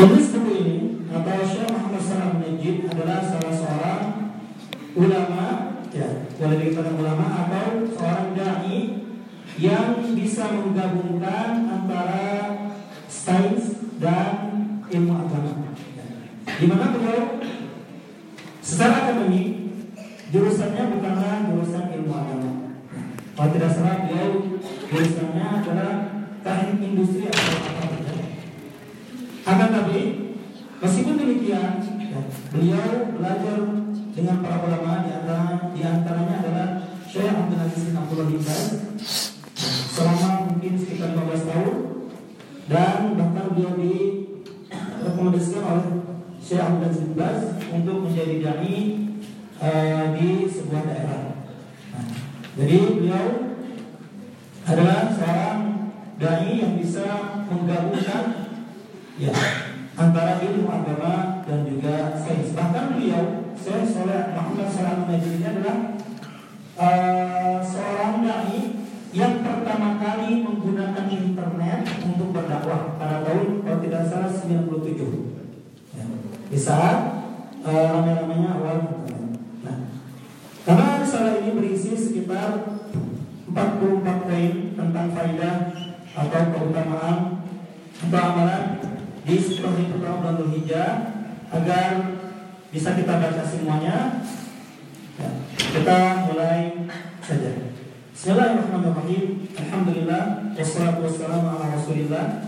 Penulis buku ini atau Syekh Muhammad Salam Najib adalah salah seorang ulama ya boleh dikatakan ulama atau seorang dai yang bisa menggabungkan antara sains dan ilmu agama. Di mana beliau secara akademik jurusannya bukanlah jurusan ilmu agama. Kalau tidak salah beliau jurusannya adalah teknik industri atau apa Akan tapi meskipun demikian beliau belajar dengan para ulama di antara di antaranya adalah Syekh Abdul Aziz bin Abdullah bin Baz selama mungkin sekitar 15 tahun dan bahkan beliau direkomendasikan oleh Syekh Abdul Aziz bin Baz untuk menjadi dai uh, di sebuah daerah. Nah, jadi beliau adalah seorang dai yang bisa menggabungkan ya antara ilmu agama dan juga sains. Bahkan beliau, saya Muhammad Salam Najib ini adalah uh, seorang dai yang pertama kali menggunakan internet untuk berdakwah pada tahun kalau tidak salah 97 ya. di saat uh, ramai-ramainya awal. Nah, karena risalah ini berisi sekitar 44 poin tentang faidah atau keutamaan atau amalan di seperti pertama bulan Dzulhijjah agar bisa kita baca semuanya. Ya, kita mulai saja. Bismillahirrahmanirrahim. Alhamdulillah wassalatu wassalamu ala Rasulillah.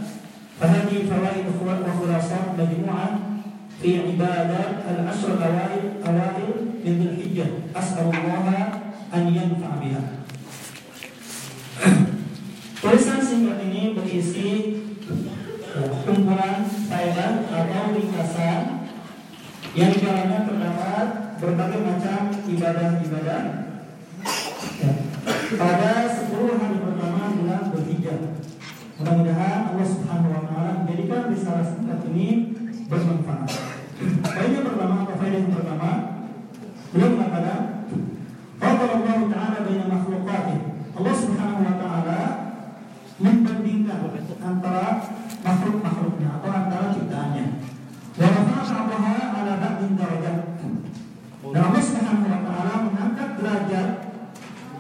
Fahadi fawaid wa khurasat majmu'ah fi ibadat al-ashr awail awail min Dzulhijjah. As'alullah an yanfa'a biha. Tulisan singkat ini berisi kumpulan faedah atau ringkasan yang di dalamnya terdapat berbagai macam ibadah-ibadah ya, pada 10 hari pertama bulan berhijrah. Mudah-mudahan Allah Subhanahu wa taala menjadikan risalah singkat ini bermanfaat. Faedah pertama atau faedah yang pertama beliau mengatakan Allah Taala baina makhluqatih. Allah Subhanahu wa taala membandingkan antara makhluk-makhluknya atau antara ciptaannya. Wa rafa'a ala ba'din darajat. Dan Allah Subhanahu wa taala mengangkat derajat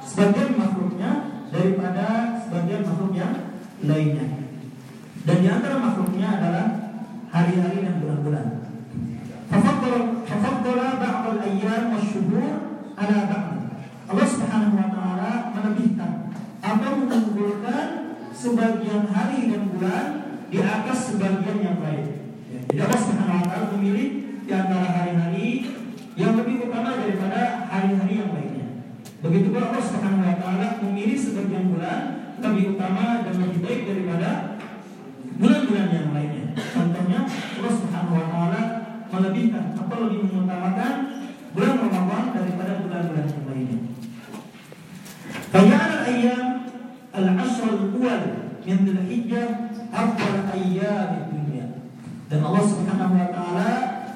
sebagian makhluknya daripada sebagian makhluk yang lainnya. Dan di antara makhluknya adalah hari-hari dan bulan-bulan. Fafaddala ba'd al-ayyam wasyuhur ala ba'd. Allah Subhanahu wa taala melebihkan atau mengunggulkan sebagian hari dan bulan di atas sebagian yang lain. Jadi taala memilih di antara hari-hari yang lebih utama daripada hari-hari yang lainnya. Begitu pula Allah Subhanahu wa taala memilih sebagian bulan lebih utama dan lebih baik daripada bulan-bulan yang lainnya. Contohnya Allah Subhanahu wa taala melebihkan atau lebih mengutamakan bulan Ramadan daripada bulan-bulan yang lainnya. Faja'al ayyam al-ashr al-awwal min Dzulhijjah afdal ayyam. Dan Allah Subhanahu wa taala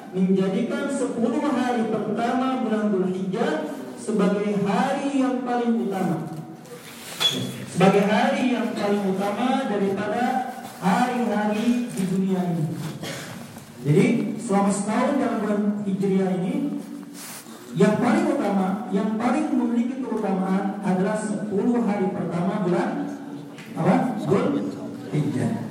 menjadikan 10 hari pertama bulan Dzulhijjah sebagai hari yang paling utama. Sebagai hari yang paling utama daripada hari-hari di dunia ini. Jadi selama setahun dalam bulan Hijriah ini yang paling utama, yang paling memiliki keutamaan adalah 10 hari pertama bulan apa? Dzulhijjah.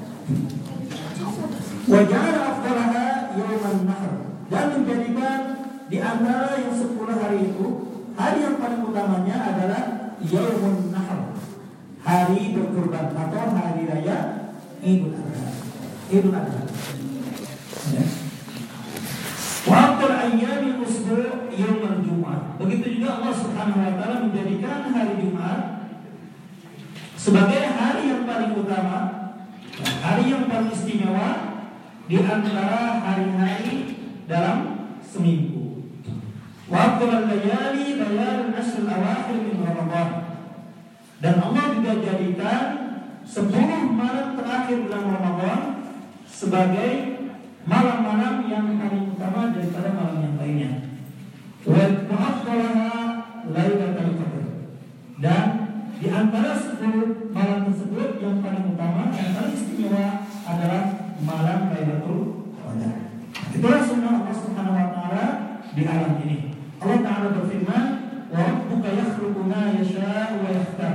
Wajah afdalaha yauman nahr dan menjadikan di antara yang 10 hari itu hari yang paling utamanya adalah yaumun nahr. Hari berkurban atau hari raya Idul Adha. Idul Adha. Ya. Waktu ayyamil usbu' yaumul Jumat. Begitu juga Allah Subhanahu wa taala menjadikan hari Jumat sebagai hari yang paling utama, hari yang paling istimewa di antara hari-hari dalam seminggu. Waktu layali layal asr awakhir min Ramadan. Dan Allah juga jadikan 10 malam terakhir bulan Ramadan sebagai malam-malam yang paling utama daripada malam yang lainnya. Wa mu'affalaha lailatul qadar. Dan di antara 10 malam tersebut yang paling utama yang paling istimewa adalah malam Lailatul Qadar. Itulah sunnah Allah Subhanahu wa taala di alam ini. Allah taala berfirman, "Wa rabbuka yakhluqu ma yasha'u wa yakhtar."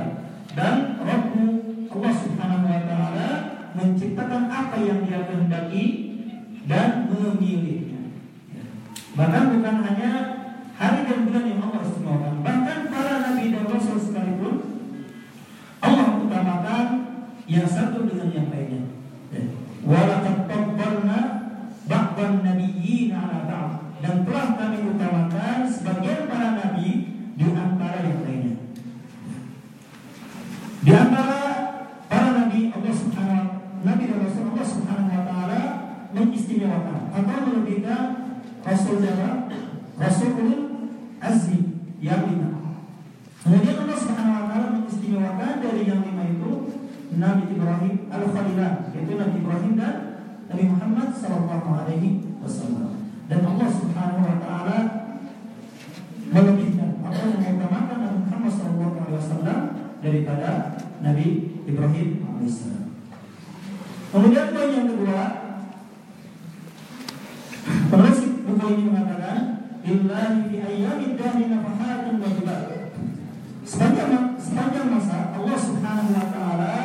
Dan Rabbu Allah Subhanahu wa taala menciptakan apa yang Dia kehendaki dan memilihnya. Bahkan bukan hanya hari dan bulan dan telah kami utamakan sebagian para nabi di antara yang lainnya. Di antara para nabi Allah Subhanahu Nabi dan Rasul Allah Subhanahu wa taala mengistimewakan atau melebihkan Rasul Jawa, Rasulul Azmi yang lima. Kemudian Allah Subhanahu wa taala mengistimewakan dari yang lima itu Nabi Ibrahim Al-Khalilah, yaitu Nabi Ibrahim dan Nabi Muhammad sallallahu alaihi wasallam. Dan Allah Subhanahu wa taala melebihkan atau mengutamakan Nabi Muhammad sallallahu alaihi wasallam daripada Nabi Ibrahim alaihissalam. Kemudian poin yang kedua, penulis buku ini mengatakan, Lillahi fi ayyamid dahri nafahatun wa Sepanjang, sepanjang masa Allah Subhanahu wa taala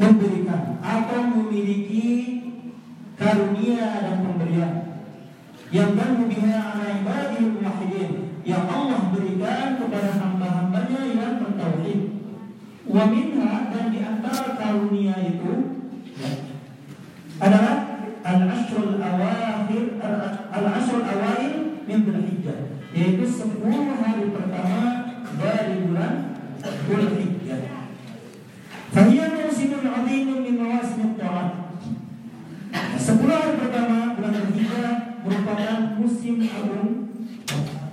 memberikan atau memiliki karunia dan pemberian. Yang dan biha ala ibadil muwahhidin yang Allah berikan kepada hamba-hambanya yang bertauhid. Wa minha dan di antara karunia itu adalah al-ashrul awakhir al-ashrul awail min Dzulhijjah yaitu 10 hari pertama dari bulan Dzulhijjah. Fahiya musimul azimun min mawasim ta'at. Sepuluh hari pertama bulan Dzulhijjah merupakan musim agung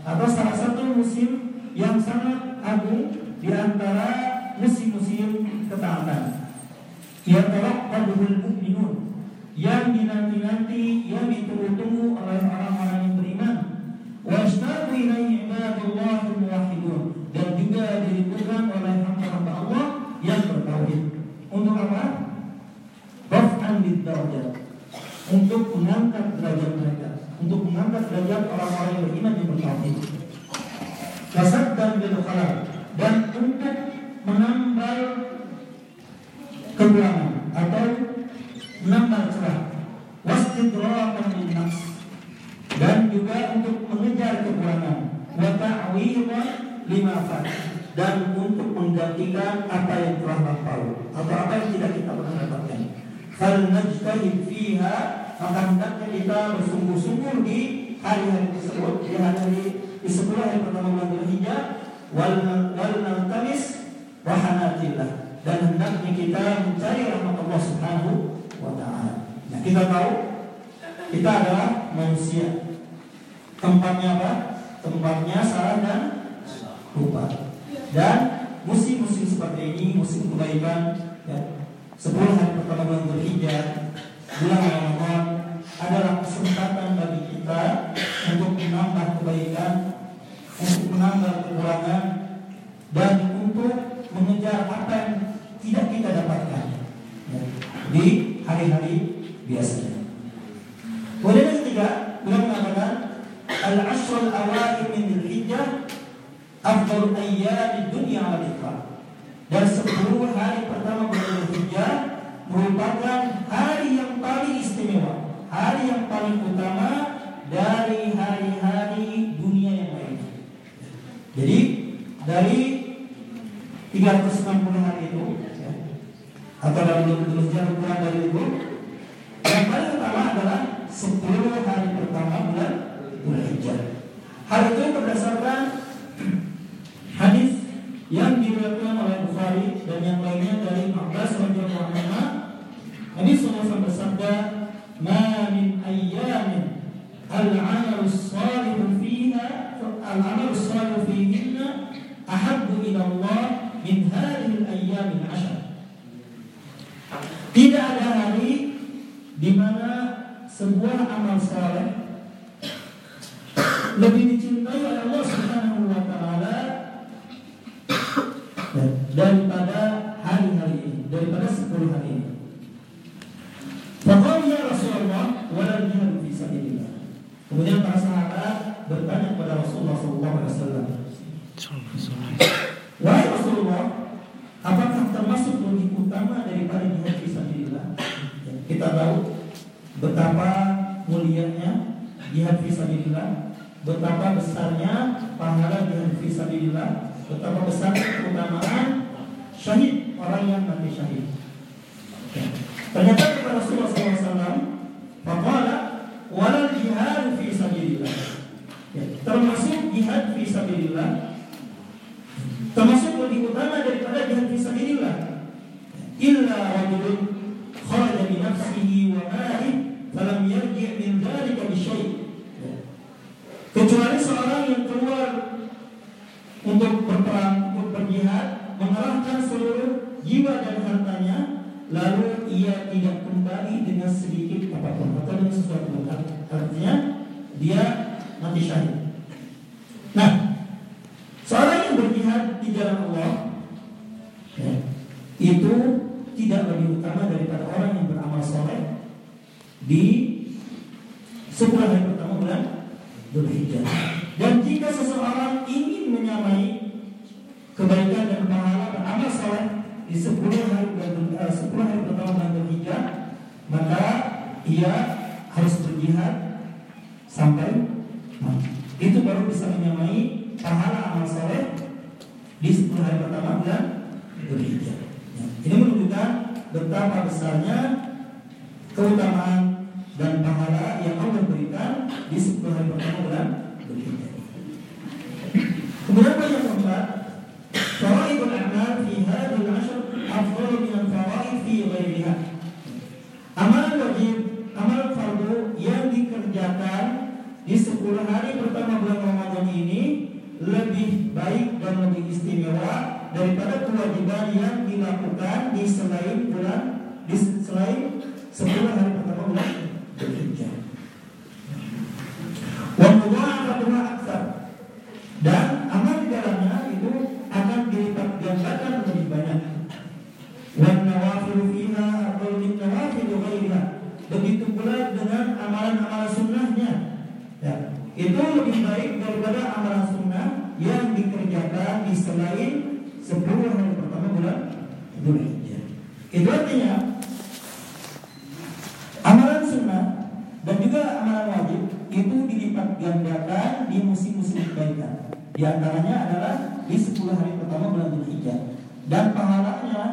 atau salah satu musim yang sangat agung di antara musim-musim ketaatan. Yataraqqabuhul mu'minun yang dinanti-nanti, yang ditunggu-tunggu oleh orang-orang yang beriman. Wastaqu ilaihi ibadullah muwahhidun dan juga dirindukan oleh hamba-hamba Allah yang bertauhid. Untuk apa? Raf'an darajat. Untuk mengangkat derajat mereka, untuk mengangkat derajat orang-orang yang beriman yang bertauhid. Kasat dan dan untuk menambal kekurangan atau menambah cerah wastidrakan linnas dan juga untuk mengejar kekurangan wa ta'widan lima fat dan untuk menggantikan apa yang telah lampau atau apa yang tidak kita pernah dapatkan. Fal najtahid fiha maka hendaknya kita bersungguh-sungguh di hari-hari tersebut di hari di sepuluh hari pertama bulan Dzulhijjah wal naltamis rahanatillah dan hendaknya kita mencari rahmat Allah Subhanahu wa taala. Nah, kita tahu kita adalah manusia. Tempatnya apa? Tempatnya salah dan lupa. Dan musim-musim seperti ini, musim kebaikan, ya, sepuluh hari pertama bulan Dzulhijjah, bulan Ramadan adalah kesempatan bagi kita untuk menambah kebaikan, untuk menambah kekurangan, dan untuk mengejar apa yang tidak kita dapatkan. Di hari-hari biasanya. Kemudian yang ketiga, beliau mengatakan al-ashrul awail min dzulhijjah afdal ayyam dunya wal ikhram. Dan 10 hari pertama bulan Dzulhijjah merupakan hari yang paling istimewa, hari yang paling utama dari hari-hari dunia yang lainnya. Jadi dari 360 hari itu atau dalam tulisnya kurang dari itu yang paling utama adalah 10 hari pertama bulan Dzulhijjah. Hal itu berdasarkan hadis yang diriwayatkan oleh Bukhari dan yang lainnya dari Abbas radhiyallahu anhu. Nabi sallallahu bersabda, "Ma min ayyamin al-'amalu shalih fiha al-'amalu shalih fihinna ahabbu ila Allah min hadhihi al-ayyam al-'ashr." Tidak ada hari di mana sebuah amal saleh lebih dicintai oleh Allah Subhanahu wa taala daripada hari-hari ini, daripada 10 hari ini. Faqala ya Rasulullah wala jihad fi sabilillah. Kemudian para sahabat bertanya kepada Rasulullah sallallahu alaihi wasallam. Wahai Rasulullah, apakah termasuk lebih utama daripada jihad fisabilillah? Kita tahu betapa mulianya jihad fisabilillah, betapa besarnya pahala jihad fisabilillah, betapa besarnya keutamaan syahid orang yang mati syahid. Ya. Ternyata kepada Rasulullah SAW, Faqala walal jihad fi sabilillah. Ya, termasuk jihad fi sabilillah termasuk lebih utama daripada jihad fi sabilillah. Illa rajulun kharaja bi nafsihi wa malihi falam yarji' min dhalika bi syai'. Ya. Kecuali seorang yang keluar untuk berperang, untuk berjihad, mengerahkan seluruh jiwa dan hartanya, lalu ia tidak kembali dengan sedikit apa pun atau dengan sesuatu artinya dia mati syahid. Nah, seorang yang berjihad di jalan Allah ya, itu tidak lebih utama daripada orang yang beramal soleh di sepuluh hari pertama bulan Dzulhijjah. Dan jika seseorang ingin menyamai kebaikan dan pahala beramal soleh di sepuluh uh, sepuluh hari pertama bulan Dzulhijjah, maka ia harus berjihad sampai mati. Itu baru bisa menyamai pahala amal soleh di sepuluh hari pertama bulan Dzulhijjah. Ya. Ini menunjukkan betapa besarnya keutamaan dan pahala yang Allah berikan di sepuluh hari pertama bulan Dzulhijjah. Kemudian yang keempat, Fawaidul amal fi hadhil ashr afdalu min al-fawaid fi ghairiha. Amalan wajib, amalan fardu yang dikerjakan di 10 hari pertama bulan Ramadan ini lebih baik dan lebih istimewa kewajiban yang dilakukan di selain bulan di selain 10 hari pertama bulan. Dan amal dalamnya itu akan lebih banyak. Ya, baik daripada amalan sunnah yang dikerjakan di selain 10 hari pertama bulan Dzulhijjah. Itu artinya amalan sunnah dan juga amalan wajib itu dilipat gandakan di musim-musim kebaikan. Di antaranya adalah di 10 hari pertama bulan Dzulhijjah. Dan pahalanya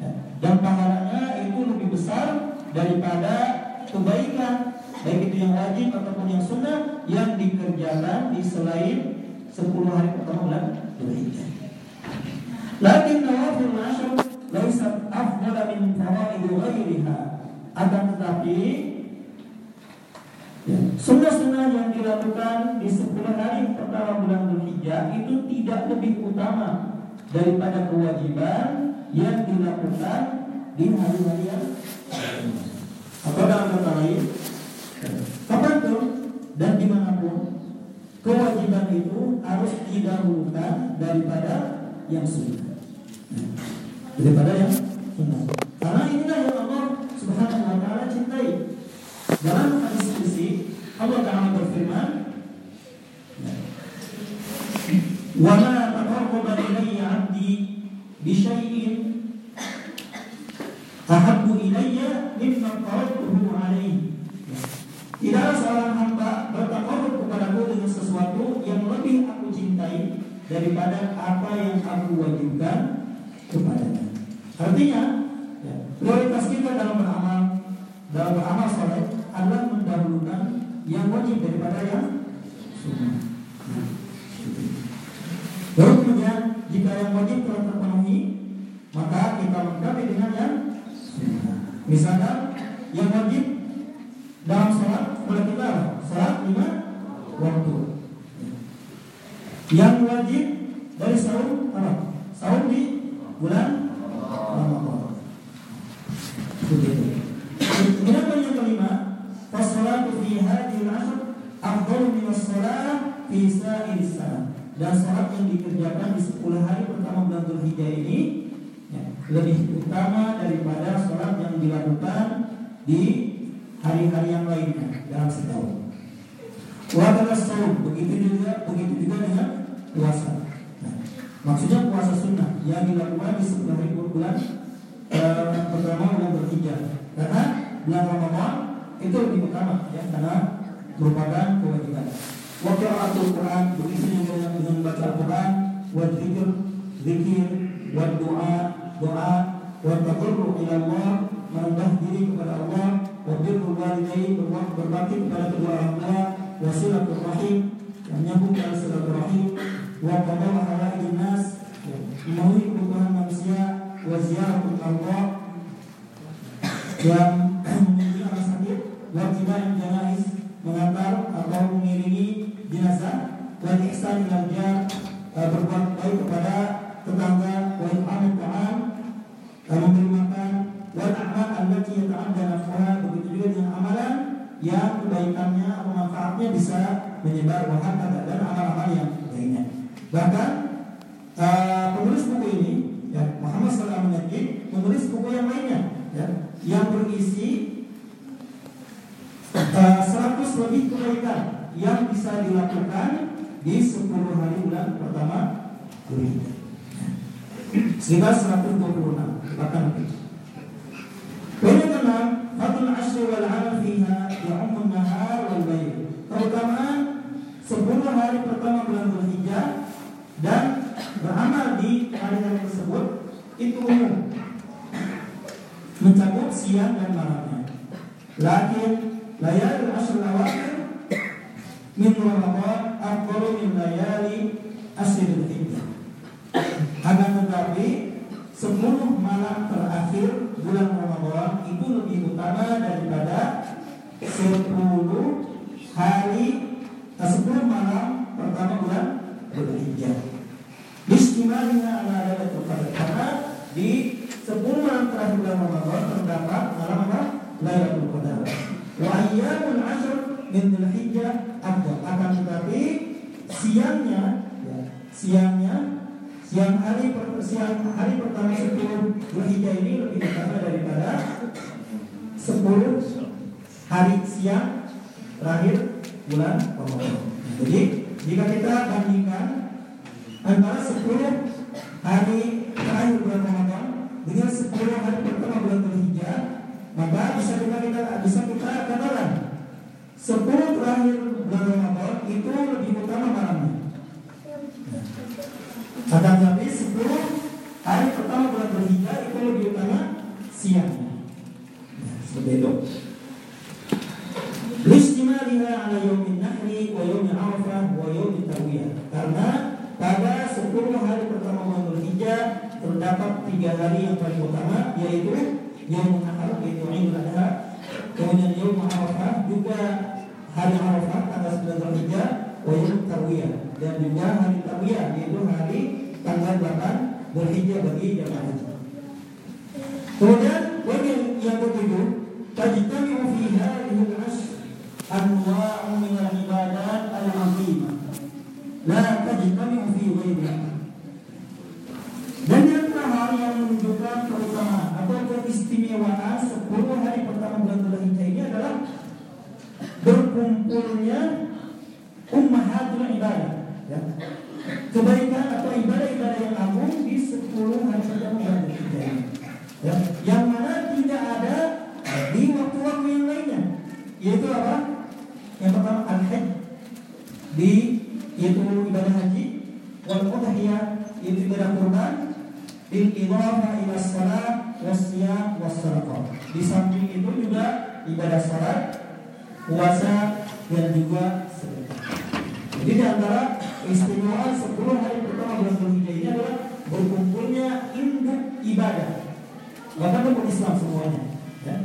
ya, dan pahalanya itu lebih besar daripada kebaikan baik itu yang wajib ataupun yang sunnah yang dikerjakan di selain 10 hari pertama bulan Dzulhijjah. Lakin nawafil ashr laisat afdala min fawaid ghairiha. Akan tetapi Ya. Sunnah-sunnah yang dilakukan di 10 hari pertama bulan Dzulhijjah itu tidak lebih utama daripada kewajiban yang dilakukan di hari-hari yang Apa dalam kata lain? Kapan pun dan di mana pun kewajiban itu harus didahulukan daripada yang sunnah. Daripada yang sunnah. Karena inilah yang Allah Subhanahu wa taala cintai. Dalam hadis kursi Allah Taala berfirman, "Wa ma taqarraba ilayya 'abdi bi syai'in ahabbu ilayya mimma taraktuhu 'alaihi." Tidaklah seorang hamba bertakarrub kepadaku dengan sesuatu yang lebih aku cintai daripada apa yang aku wajibkan kepadanya. Artinya, ya, prioritas kita dalam beramal dalam beramal soleh adalah mendahulukan yang wajib daripada yang sunnah. Baru kemudian jika yang wajib telah terpenuhi, maka kita lengkapi dengan yang sunnah. Misalkan yang wajib dalam sholat boleh kita sholat lima waktu. Yang wajib dari sahur apa? Sahur di bulan Ramadan. Begitu. Kemudian yang kelima, Fasolatu fi hadhil ashr afdalu min sa'ir salat. Dan salat yang dikerjakan di 10 hari pertama bulan Dzulhijjah ini ya, lebih utama daripada salat yang dilakukan di hari-hari yang lainnya dalam setahun. Wa saum begitu juga begitu juga dengan puasa. Nah, maksudnya puasa sunnah yang dilakukan di 10 hari bulan eh, pertama bulan Dzulhijjah. Karena bulan Ramadan itu lebih utama ya karena merupakan kewajiban. Waktu Al-Quran begitu juga dengan baca Al-Quran, wa zikir, zikir, wa doa, doa, wa tadarru ila Allah, merendah diri kepada Allah, wa birrul walidain, berbakti kepada kedua orang tua, wa silaturahim, yang nyambung dengan silaturahim, wa qada'a hawaijin nas, memenuhi kebutuhan manusia, wa ziyaratul Allah, yang mengunjungi orang sakit, wa tibain janais, mengantar atau mengiringi jenazah, wa ihsan ilal jar, berbuat baik kepada tetangga, wa it'amul ta'am, memberi makan, wa a'mal allati yata'adda nafsuha, begitu juga dengan amalan yang kebaikannya atau manfaatnya bisa menyebar wahana dan amal-amal yang lainnya. Bahkan uh, penulis buku ini, ya, Muhammad Sallallahu Alaihi menulis buku yang lainnya, ya, yang berisi 100 lebih kebaikan yang bisa dilakukan di 10 hari bulan pertama Dzulhijjah. Sekitar 126 bahkan lebih. Poin keenam, fadl wal amal fiha ya'ummun nahar wal layl. Keutamaan 10 hari pertama bulan Dzulhijjah dan beramal di hari-hari tersebut itu umum mencakup siang dan malamnya. Lakin layalul ashr awakhir min Ramadan afdalu min layali ashrul hijjah. Akan tetapi 10 malam terakhir bulan Ramadan itu lebih utama daripada 10 hari 10 malam pertama bulan Dzulhijjah. Bismillahirrahmanirrahim ala lailatul qadar di 10 malam terakhir bulan Ramadan terdapat malam apa? Lailatul Qadar. Wa ashr min Dzulhijjah afdal. Akan tetapi siangnya ya, siangnya siang hari siang hari pertama 10 Dzulhijjah ini lebih utama daripada 10 hari siang terakhir bulan Ramadan. Jadi jika kita bandingkan antara 10 hari terakhir bulan Ramadan dengan 10 hari pertama bulan Dzulhijjah, maka bisa kita, kita bisa kita katakan 10 terakhir bulan Ramadan itu lebih utama malamnya. Akan tetapi 10 hari pertama bulan Dzulhijjah itu lebih utama siangnya. Seperti itu. Listimaliha ala yaumin nahri wa yaumi arafah wa yaumi tarwiyah. Karena pada 10 hari pertama bulan Dzulhijjah terdapat tiga hari yang paling utama yaitu Yaum Nahar yaitu Idul Adha, kemudian Yaum Arafah juga hari Arafah tanggal 9 Dzulhijjah wa yaum tarwiyah dan juga hari tarwiyah yaitu hari tanggal 8 Dzulhijjah bagi jamaah haji. Kemudian poin yang, yang ketujuh, tajtami'u fi hadhihi al-ashr anwa'u min al-ibadat al-'azimah la tajtami'u fi ghayriha. Dan yang terakhir yang menunjukkan keutamaan keistimewaan 10 hari pertama bulan Dzulhijjah ini adalah berkumpulnya ummahatul ibadah ya. Kebaikan atau ibadah-ibadah yang agung di 10 hari pertama bulan Dzulhijjah. Ya. Yang mana tidak ada di waktu-waktu yang lainnya. Yaitu apa? Yang pertama al-hajj di yaitu ibadah haji wal udhiyah yaitu ibadah kurban bil idhafa ila salat wasiyam wassadaqah. Di samping itu juga ibadah salat, puasa dan juga sedekah. Jadi di antara istimewaan 10 hari pertama bulan Dzulhijjah ini adalah berkumpulnya induk ibadah. Bahkan umat Islam semuanya, ya.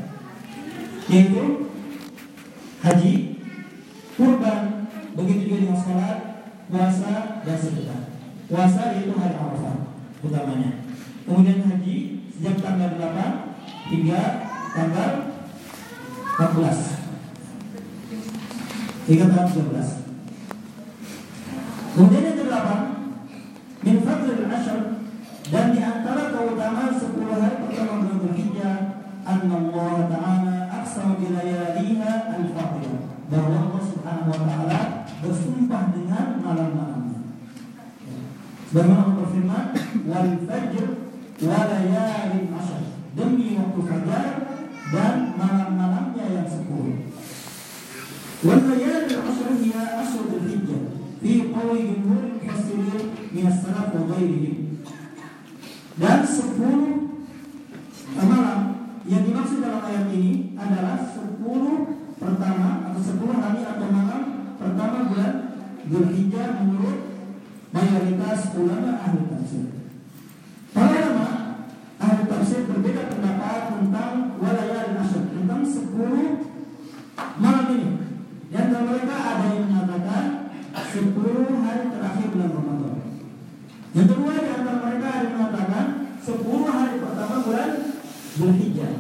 Yaitu atau sepuluh hari atau malam pertama bulan Dzulhijjah menurut mayoritas ulama ahli tafsir. Para ulama ahli tafsir berbeda pendapat tentang walayal asyr tentang sepuluh malam ini. Di antara mereka ada yang mengatakan sepuluh hari terakhir bulan Ramadan. Yang kedua di antara mereka ada yang mengatakan sepuluh hari pertama bulan Dzulhijjah.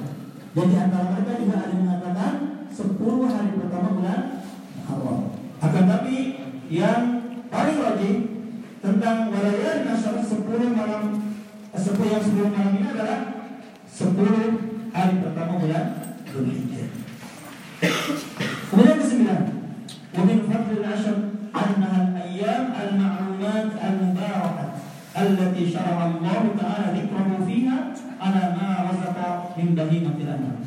Dan di antara mereka juga ada yang mengatakan sepuluh hari pertama bulan Awal. Akan tapi yang paling wajib tentang walayal nasyar sepuluh malam sepuluh yang sebelum malam ini adalah sepuluh hari pertama bulan Dzulhijjah. Kemudian ke sembilan, wabil fadlil ashar annaha al-ayyam al-ma'lumat al-mubarakat allati syarah Allah Ta'ala dikramu fiha ala ma razaqa min bahimatil anam.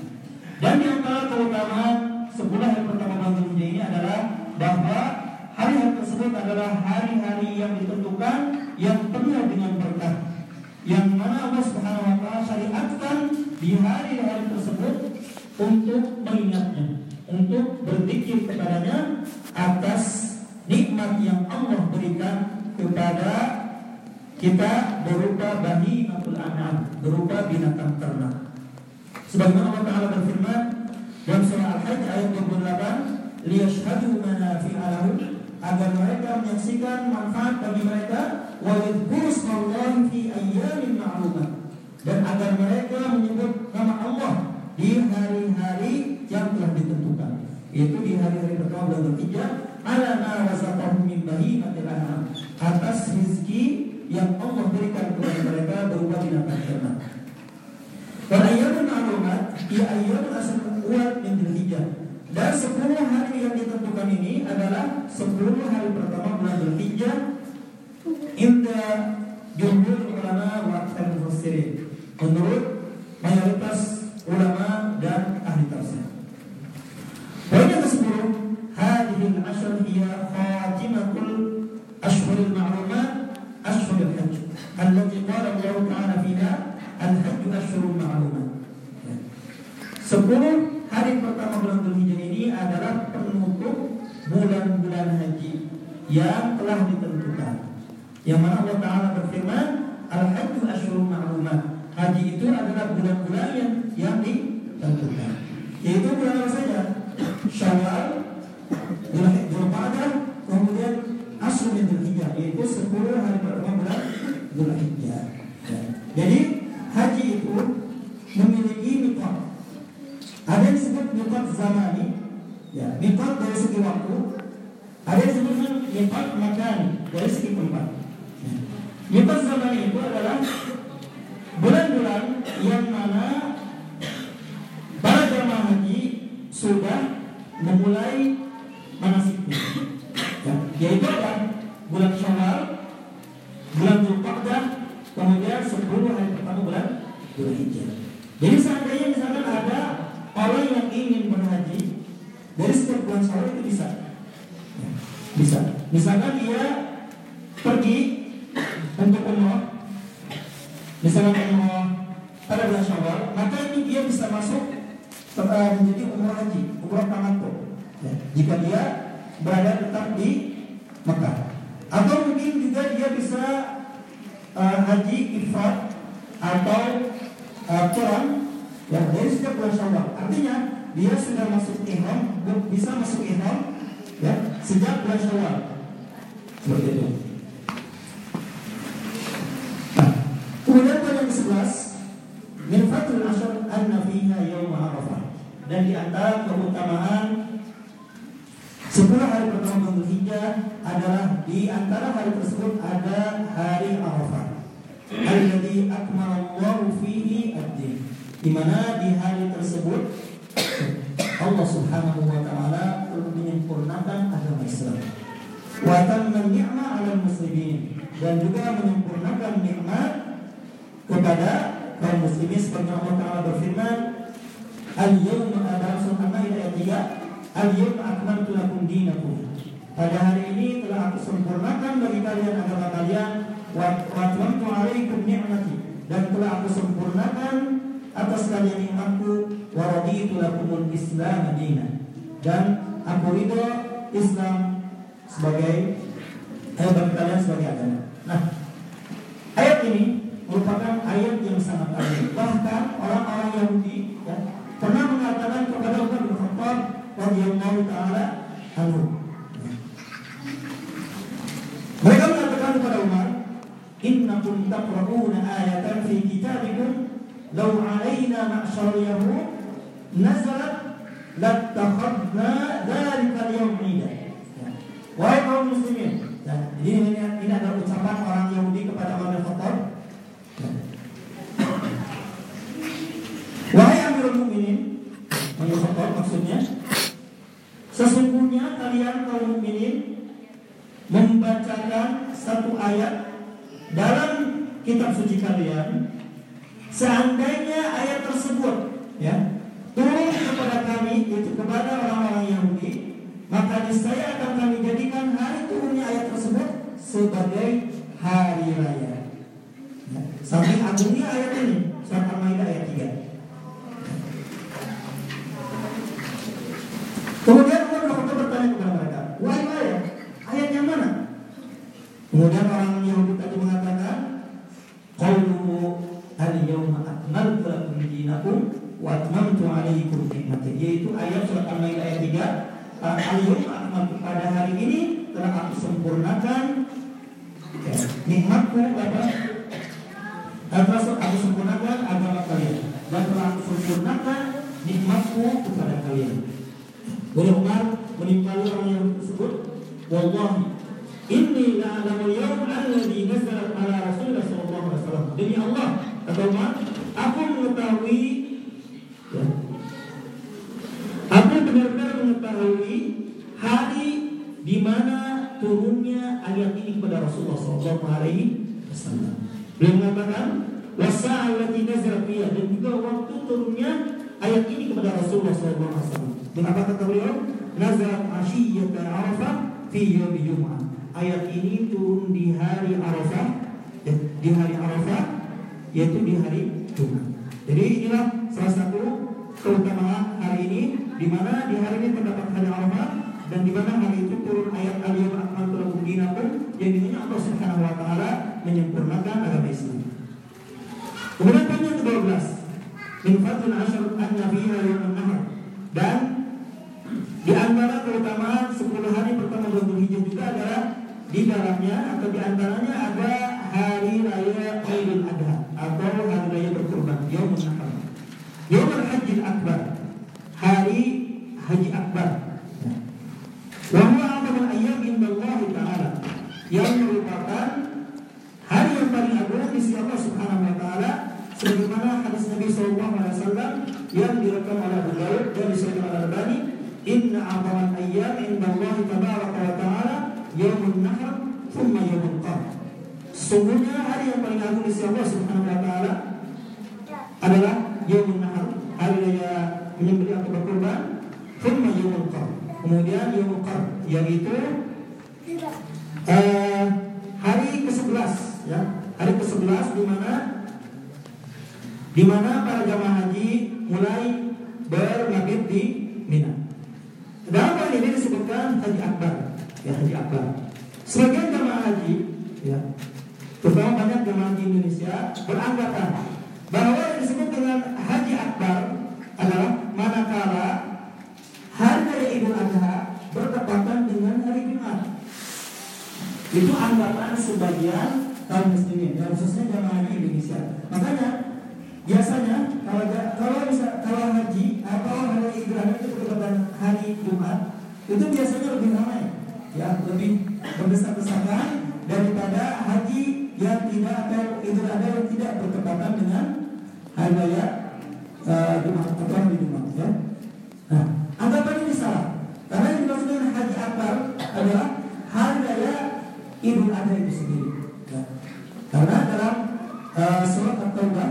Dan di antara keutamaan sepuluh hari pertama bulan Dzulhijjah ini adalah bahwa hari-hari tersebut adalah hari-hari yang ditentukan yang penuh dengan berkah yang mana Allah Subhanahu wa taala syariatkan di hari-hari tersebut untuk mengingatnya untuk berzikir kepadanya atas nikmat yang Allah berikan kepada kita berupa bahi matul an'am, berupa binatang ternak. Sebagaimana Allah Taala berfirman dalam surah Al-Hajj ayat 28, liyashhadu manafi'a lahum agar mereka menyaksikan manfaat bagi mereka ma'lumat. Dan agar mereka menyebut nama Allah di hari-hari yang telah ditentukan. Yaitu di hari-hari pertama bulan Dzulhijjah ala min atas rezeki yang Allah berikan kepada mereka berupa binatang ternak. Dan ayyamun ma'lumat ya ayyamun asal kuat min Dzulhijjah dan 10 hari yang ditentukan ini adalah 10 hari pertama bulan ketiga inda jumhur ulama wa mufassirin. Menurut mayoritas ulama dan ahli tafsir. Poin yang ke-10, Hadihil Ashur Iya Khatimakul Ashuril Ma'ruma Ashuril Hajj Al-Lati qala Allah Ta'ala Fina al-hajj Ashurul Ma'ruma 10 ya. Bulan-bulan haji yang telah ditentukan. Yang mana Allah Ta'ala berfirman, Al-Hajj ashhurul ma'lumat. Haji itu adalah bulan-bulan yang yang ditentukan. Yaitu bulan apa saja? Syawal, Dzulqa'dah, kemudian Ashr min Dzulhijjah, yaitu 10 hari pertama bulan Dzulhijjah. Ya. Jadi haji itu memiliki miqat. Ada yang disebut miqat zamani, ya, miqat dari segi waktu. Ada yang disebut miqat makani dari segi tempat. Ya. Miqat zamani itu adalah bulan-bulan yang mana para jamaah haji sudah memulai manasiknya. Ya, yaitu apa? Bulan Syawal, bulan Dzulqa'dah, kemudian 10 hari pertama bulan Dzulhijjah. Jadi seandainya misalkan ada orang yang bulan Syawal itu bisa. Ya, bisa. Misalkan dia pergi untuk umroh misalnya umroh pada bulan Syawal, maka ini dia bisa masuk uh, menjadi umroh haji, umroh tamattu. Ya. Jika dia berada tetap di Mekah. Atau mungkin juga dia bisa uh, haji ifrat atau uh, kurang ya dari setiap bulan Syawal. Artinya dia sudah masuk ihram, bisa masuk ihram ya sejak bulan Syawal. Seperti itu. Kemudian poin yang ke-11 Min fatul asyar anna fiha yawma arafah Dan di antara keutamaan Sepuluh hari pertama bulan Hijjah adalah di antara hari tersebut ada hari Arafah. Alladzi akmalallahu fihi ad-din. Di mana di hari tersebut Allah Subhanahu wa taala menyempurnakan agama Islam. Wa tamma ni'ma 'alal muslimin dan juga menyempurnakan nikmat kepada kaum muslimin seperti Allah Taala berfirman Al-yawma ada surah Al-Maidah ayat 3 Al-yawma akmaltu lakum dinakum. Pada hari ini telah aku sempurnakan bagi kalian agama kalian wa atmamtu alaikum ni'mati dan telah aku sempurnakan atas kalian nikmatku wa raditu lakumul Islam dinan. Dan aku ridho Islam sebagai eh, bagi kalian sebagai agama. Nah, ayat ini merupakan ayat yang sangat agung. Bahkan orang-orang Yahudi ya, pernah mengatakan kepada Umar bin Khattab radhiyallahu taala anhu. Mereka mengatakan kepada Umar, "Innakum taqra'una ayatan fi kitabikum law 'alaina ma'syar yahud nazalat lattakhadna dzalika al-yawm 'ida." Wahai kaum muslimin, ya, ini, ini, adalah ucapan orang Yahudi kepada Umar bin Khattab. Wahai Amirul Mukminin, Umar Khattab maksudnya, Sesungguhnya kalian kaum mukminin membacakan satu ayat dalam kitab suci kalian seandainya ayat tersebut ya turun kepada kami itu kepada orang-orang Yahudi maka niscaya akan kami jadikan hari turunnya ayat tersebut sebagai hari raya ya. sampai agungnya ayat ini surat Al-Maidah ayat 3 Kemudian Umar bin bertanya kepada mereka, wahai ayat, ayat yang mana? Kemudian orang dinakum wa atmamtu alaikum nikmati. Yaitu ayat surat Al-Maidah ayat 3, al-yawma pada hari ini telah aku sempurnakan nikmatku apa? Telah aku sempurnakan agama kalian dan telah aku sempurnakan nikmatku kepada kalian. Boleh Umar orang yang tersebut Wallahi Inni la'alamu yawm alladhi nazalat ala Rasulullah sallallahu alaihi wasallam. Demi Allah, kata Umar, mengetahui aku benar-benar mengetahui hari di mana turunnya ayat ini kepada Rasulullah sallallahu alaihi wasallam. Beliau mengatakan, "Wasa'al lati nazalat dan juga waktu turunnya ayat ini kepada Rasulullah sallallahu alaihi wasallam. Dan apa kata beliau? Nazarat asyiyata Arafah fi yaum Jum'ah. Ayat ini turun di hari Arafah, ya, di hari Arafah, yaitu di hari Jumat. Jadi inilah salah satu keutamaan hari ini, di mana di hari ini terdapat hari Arafah dan di mana hari itu turun ayat al-yawma akmaltu dinakum yang di mana Allah Subhanahu wa taala menyempurnakan agama Islam. Kemudian yang ke-12 min fadlil ashr anna fiha yawm nahar dan di antara keutamaan 10 hari pertama bulan Dzulhijjah juga adalah di dalamnya atau di antaranya ada hari raya Idul Adha atau hari raya berkurban, Yaumul Nahar. Yaumul Haji Akbar, hari Haji Akbar. Wa huwa a'zamul ayyam indallah taala yang merupakan hari yang paling agung di sisi Allah Subhanahu wa taala sebagaimana hadis Nabi sallallahu alaihi wasallam yang direkam oleh Abu Daud dan disebutkan oleh Al-Albani Inna a'zamal ayyam indallahi tabaraka wa ta'ala yaumun nahr thumma yaumul qar. Sungguhnya hari yang paling agung di sisi Allah Subhanahu wa taala adalah yaumun nahr, hari raya menyembelih atau berkurban, thumma yaumul qar. Kemudian yaumul qar yaitu uh, hari ke-11 ya. Hari ke-11 di mana di mana para jamaah haji mulai bermabit di Mina. Dalam hal ini disebutkan haji akbar, ya haji akbar. Sebagian jamaah haji, ya, terutama banyak jamaah haji Indonesia beranggapan bahwa yang disebut dengan haji akbar adalah manakala hari raya Idul Adha bertepatan dengan hari Jumat. Itu anggapan sebagian kaum muslimin, ya, khususnya jamaah haji Indonesia. Makanya biasanya kalau kalau bisa kalau haji atau hari Idul Adha itu bertepatan hari Jumat itu biasanya lebih ramai ya lebih berdesak-desakan daripada haji yang tidak atau Idul Adha yang tidak bertepatan dengan hari raya uh, Jumat atau hari Jumat ya. Nah, anggapan ini salah karena yang dimaksud dengan haji akbar adalah hari raya Idul Adha itu sendiri. Ya. Karena dalam uh, surat At-Taubah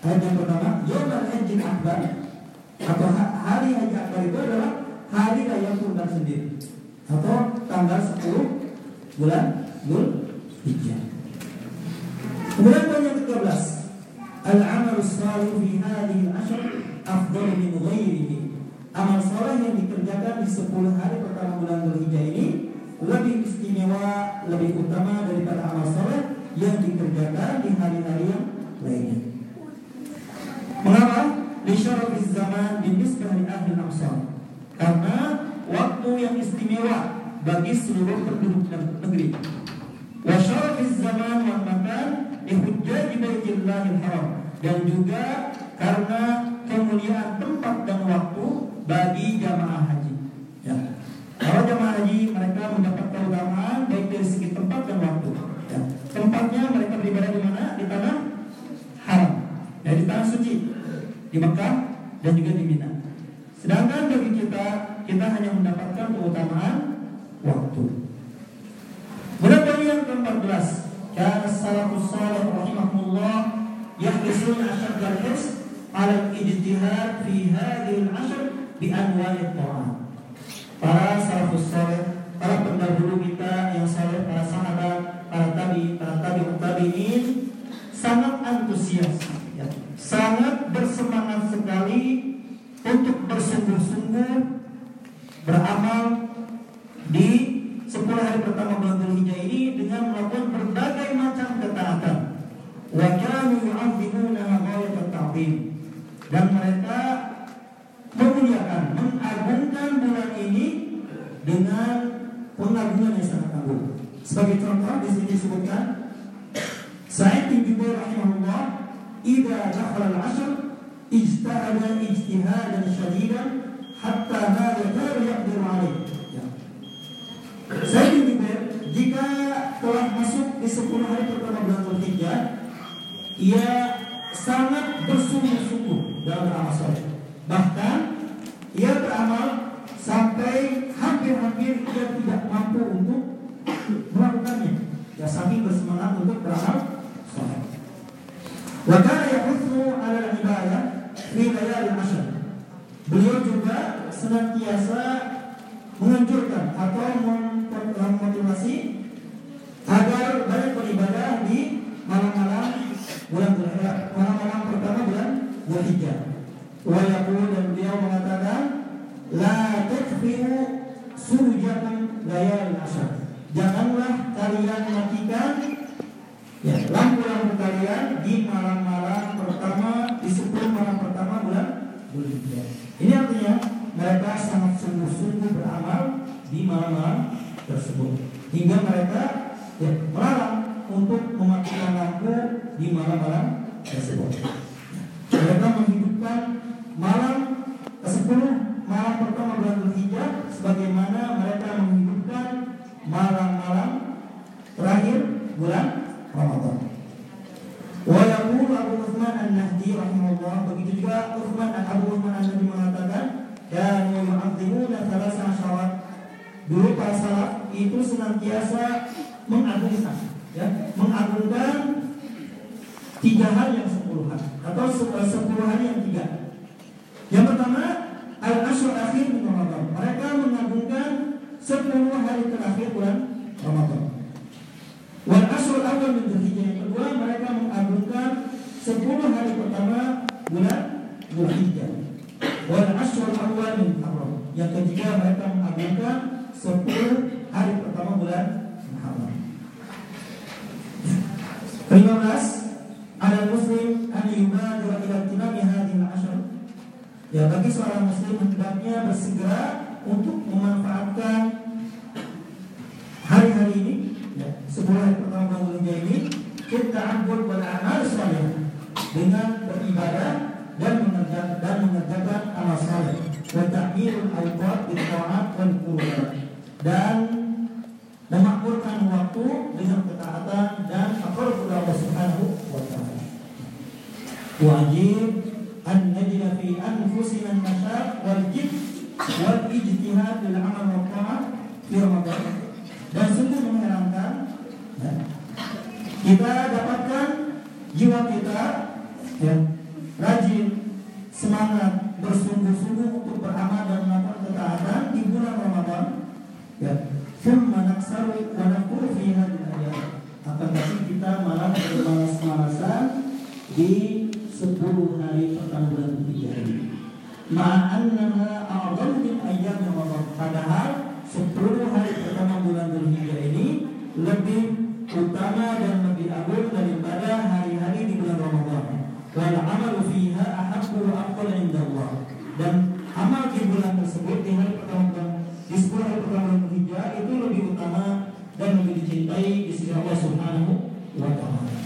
ayat yang pertama Yawmal Haji Akbar atau hari Haji Akbar itu adalah hari sendiri atau tanggal 10 bulan Dzulhijjah. Kemudian poin yang ke-13, al-amal salih fi hadhihi al-ashr afdal min ghairihi. Amal saleh yang dikerjakan di 10 hari pertama bulan Dzulhijjah ini lebih istimewa, lebih utama daripada amal saleh yang dikerjakan di hari-hari yang lainnya. Mengapa? Lisyarafiz zaman binisbah li ahli amsar. Karena waktu yang istimewa bagi seluruh penduduk negeri. Wa syarafiz zaman wal makan hujjaj baitillahil haram dan juga karena kemuliaan tempat dan waktu bagi jamaah haji. Ya. Kalau jamaah haji mereka mendapat keutamaan baik dari segi tempat dan waktu. Ya. Tempatnya mereka beribadah di mana? Di tanah haram. Ya, di tanah suci. Di Mekah dan juga di Mina. Sedangkan bagi kita, kita hanya mendapatkan keutamaan waktu. Kemudian poin yang ke-14, kana salafus salih rahimahullah yahrisuna asyaddal hirs ala ijtihad fi hadhihi al-ashr bi anwa'i ta'am. Para salafus salih, para pendahulu kita yang saleh, para sahabat, para tabi, para tabi'ut tabi'in sangat antusias, ya. sangat bersemangat sekali untuk bersungguh-sungguh beramal di 10 hari pertama bulan Dzulhijjah ini dengan melakukan berbagai macam ketaatan. Wa kanu yu'azzimuna ghayat. Dan mereka memuliakan, mengagungkan bulan ini dengan pengagungan yang sangat agung. Sebagai contoh di sini disebutkan Sa'id bin Jubair rahimahullah idza dakhala al-'ashr ijtahada ijtihadan shadidan hatta ma yakadu yaqdiru alaih. Ya. Sa'id bin Jubair jika telah masuk di 10 hari pertama bulan Dzulhijjah ia sangat bersungguh-sungguh dalam beramal soleh. Bahkan ia beramal sampai hampir-hampir ia tidak mampu untuk melakukannya. Ya saking bersemangat untuk beramal soleh. Wa kana yahuthu 'ala al-ibadah fi layalil ashr. Beliau juga senantiasa menganjurkan atau memotivasi agar banyak beribadah di malam-malam bulan malam-malam pertama bulan Dzulhijjah. Wa yaqul dan beliau mengatakan la takfiru surujakum layalil ashr. Janganlah kalian matikan ya, lampu-lampu kalian di malam-malam pertama di 10 malam pertama bulan Dzulhijjah. Ini artinya mereka sangat sungguh-sungguh beramal di malam-malam tersebut hingga mereka ya, melarang untuk mematikan lampu di malam-malam tersebut. Mereka menghidupkan malam ke-10 malam pertama bulan Dzulhijjah sebagaimana mereka menghidupkan malam-malam terakhir bulan Ramadan. Wa yaqulu Abu Uthman An-Nahdi rahimahullah begitu juga Uthman Abu Uthman An-Nahdi mengatakan dan yu'adzimuna thalatha asyawat dulu para salaf itu senantiasa mengagungkan ya mengagungkan tiga hal yang sepuluh hari atau sepuluh hari yang tiga. Yang pertama al ashr akhir Ramadan. Mereka mengagungkan sepuluh hari terakhir bulan Ramadan. Wal ashr awal min Dzulhijjah yang kedua mereka mengagungkan sepuluh hari pertama bulan Dzulhijjah. Wal ashr awal min Muharram. Yang ketiga mereka mengagungkan sepuluh hari pertama bulan Muharram. Kelima belas ada muslim an yubadir ila tinami hadhihi al-ashr. Ya bagi seorang muslim hendaknya bersegera untuk memanfaatkan hari-hari ini ya, hari pertama bulan ini kita ambul wal amal salih dengan beribadah dan mengerjakan dan mengerjakan amal saleh. Wa ta'mirul awqat bil ta'at wal dan memakmurkan waktu dengan ketaatan dan akal Allah Subhanahu wa taala. Wajib an najid fi anfusina an-nashaq wal wal ijtihad lil amal wa fi Ramadan. Dan sungguh mengherankan ya, kita dapatkan jiwa kita ya, rajin, semangat, bersungguh-sungguh untuk beramal dan melakukan ketaatan di bulan Ramadan naksaru wa naqulu fi hadhihi ayat. Akan tapi kita malah bermalas-malasan di 10 hari pertama bulan Dzulhijjah ini. Ma'annaha a'dhamu min ayyam Ramadan. Padahal 10 hari pertama bulan Dzulhijjah ini lebih utama dan lebih agung daripada hari-hari di bulan Ramadan. Wal amalu fiha ahabbu wa afdal indallah. Dan amal di bulan tersebut di hari pertama di 10 hari pertama bulan Dzulhijjah itu lebih utama dan lebih dicintai di sisi Allah Subhanahu wa taala.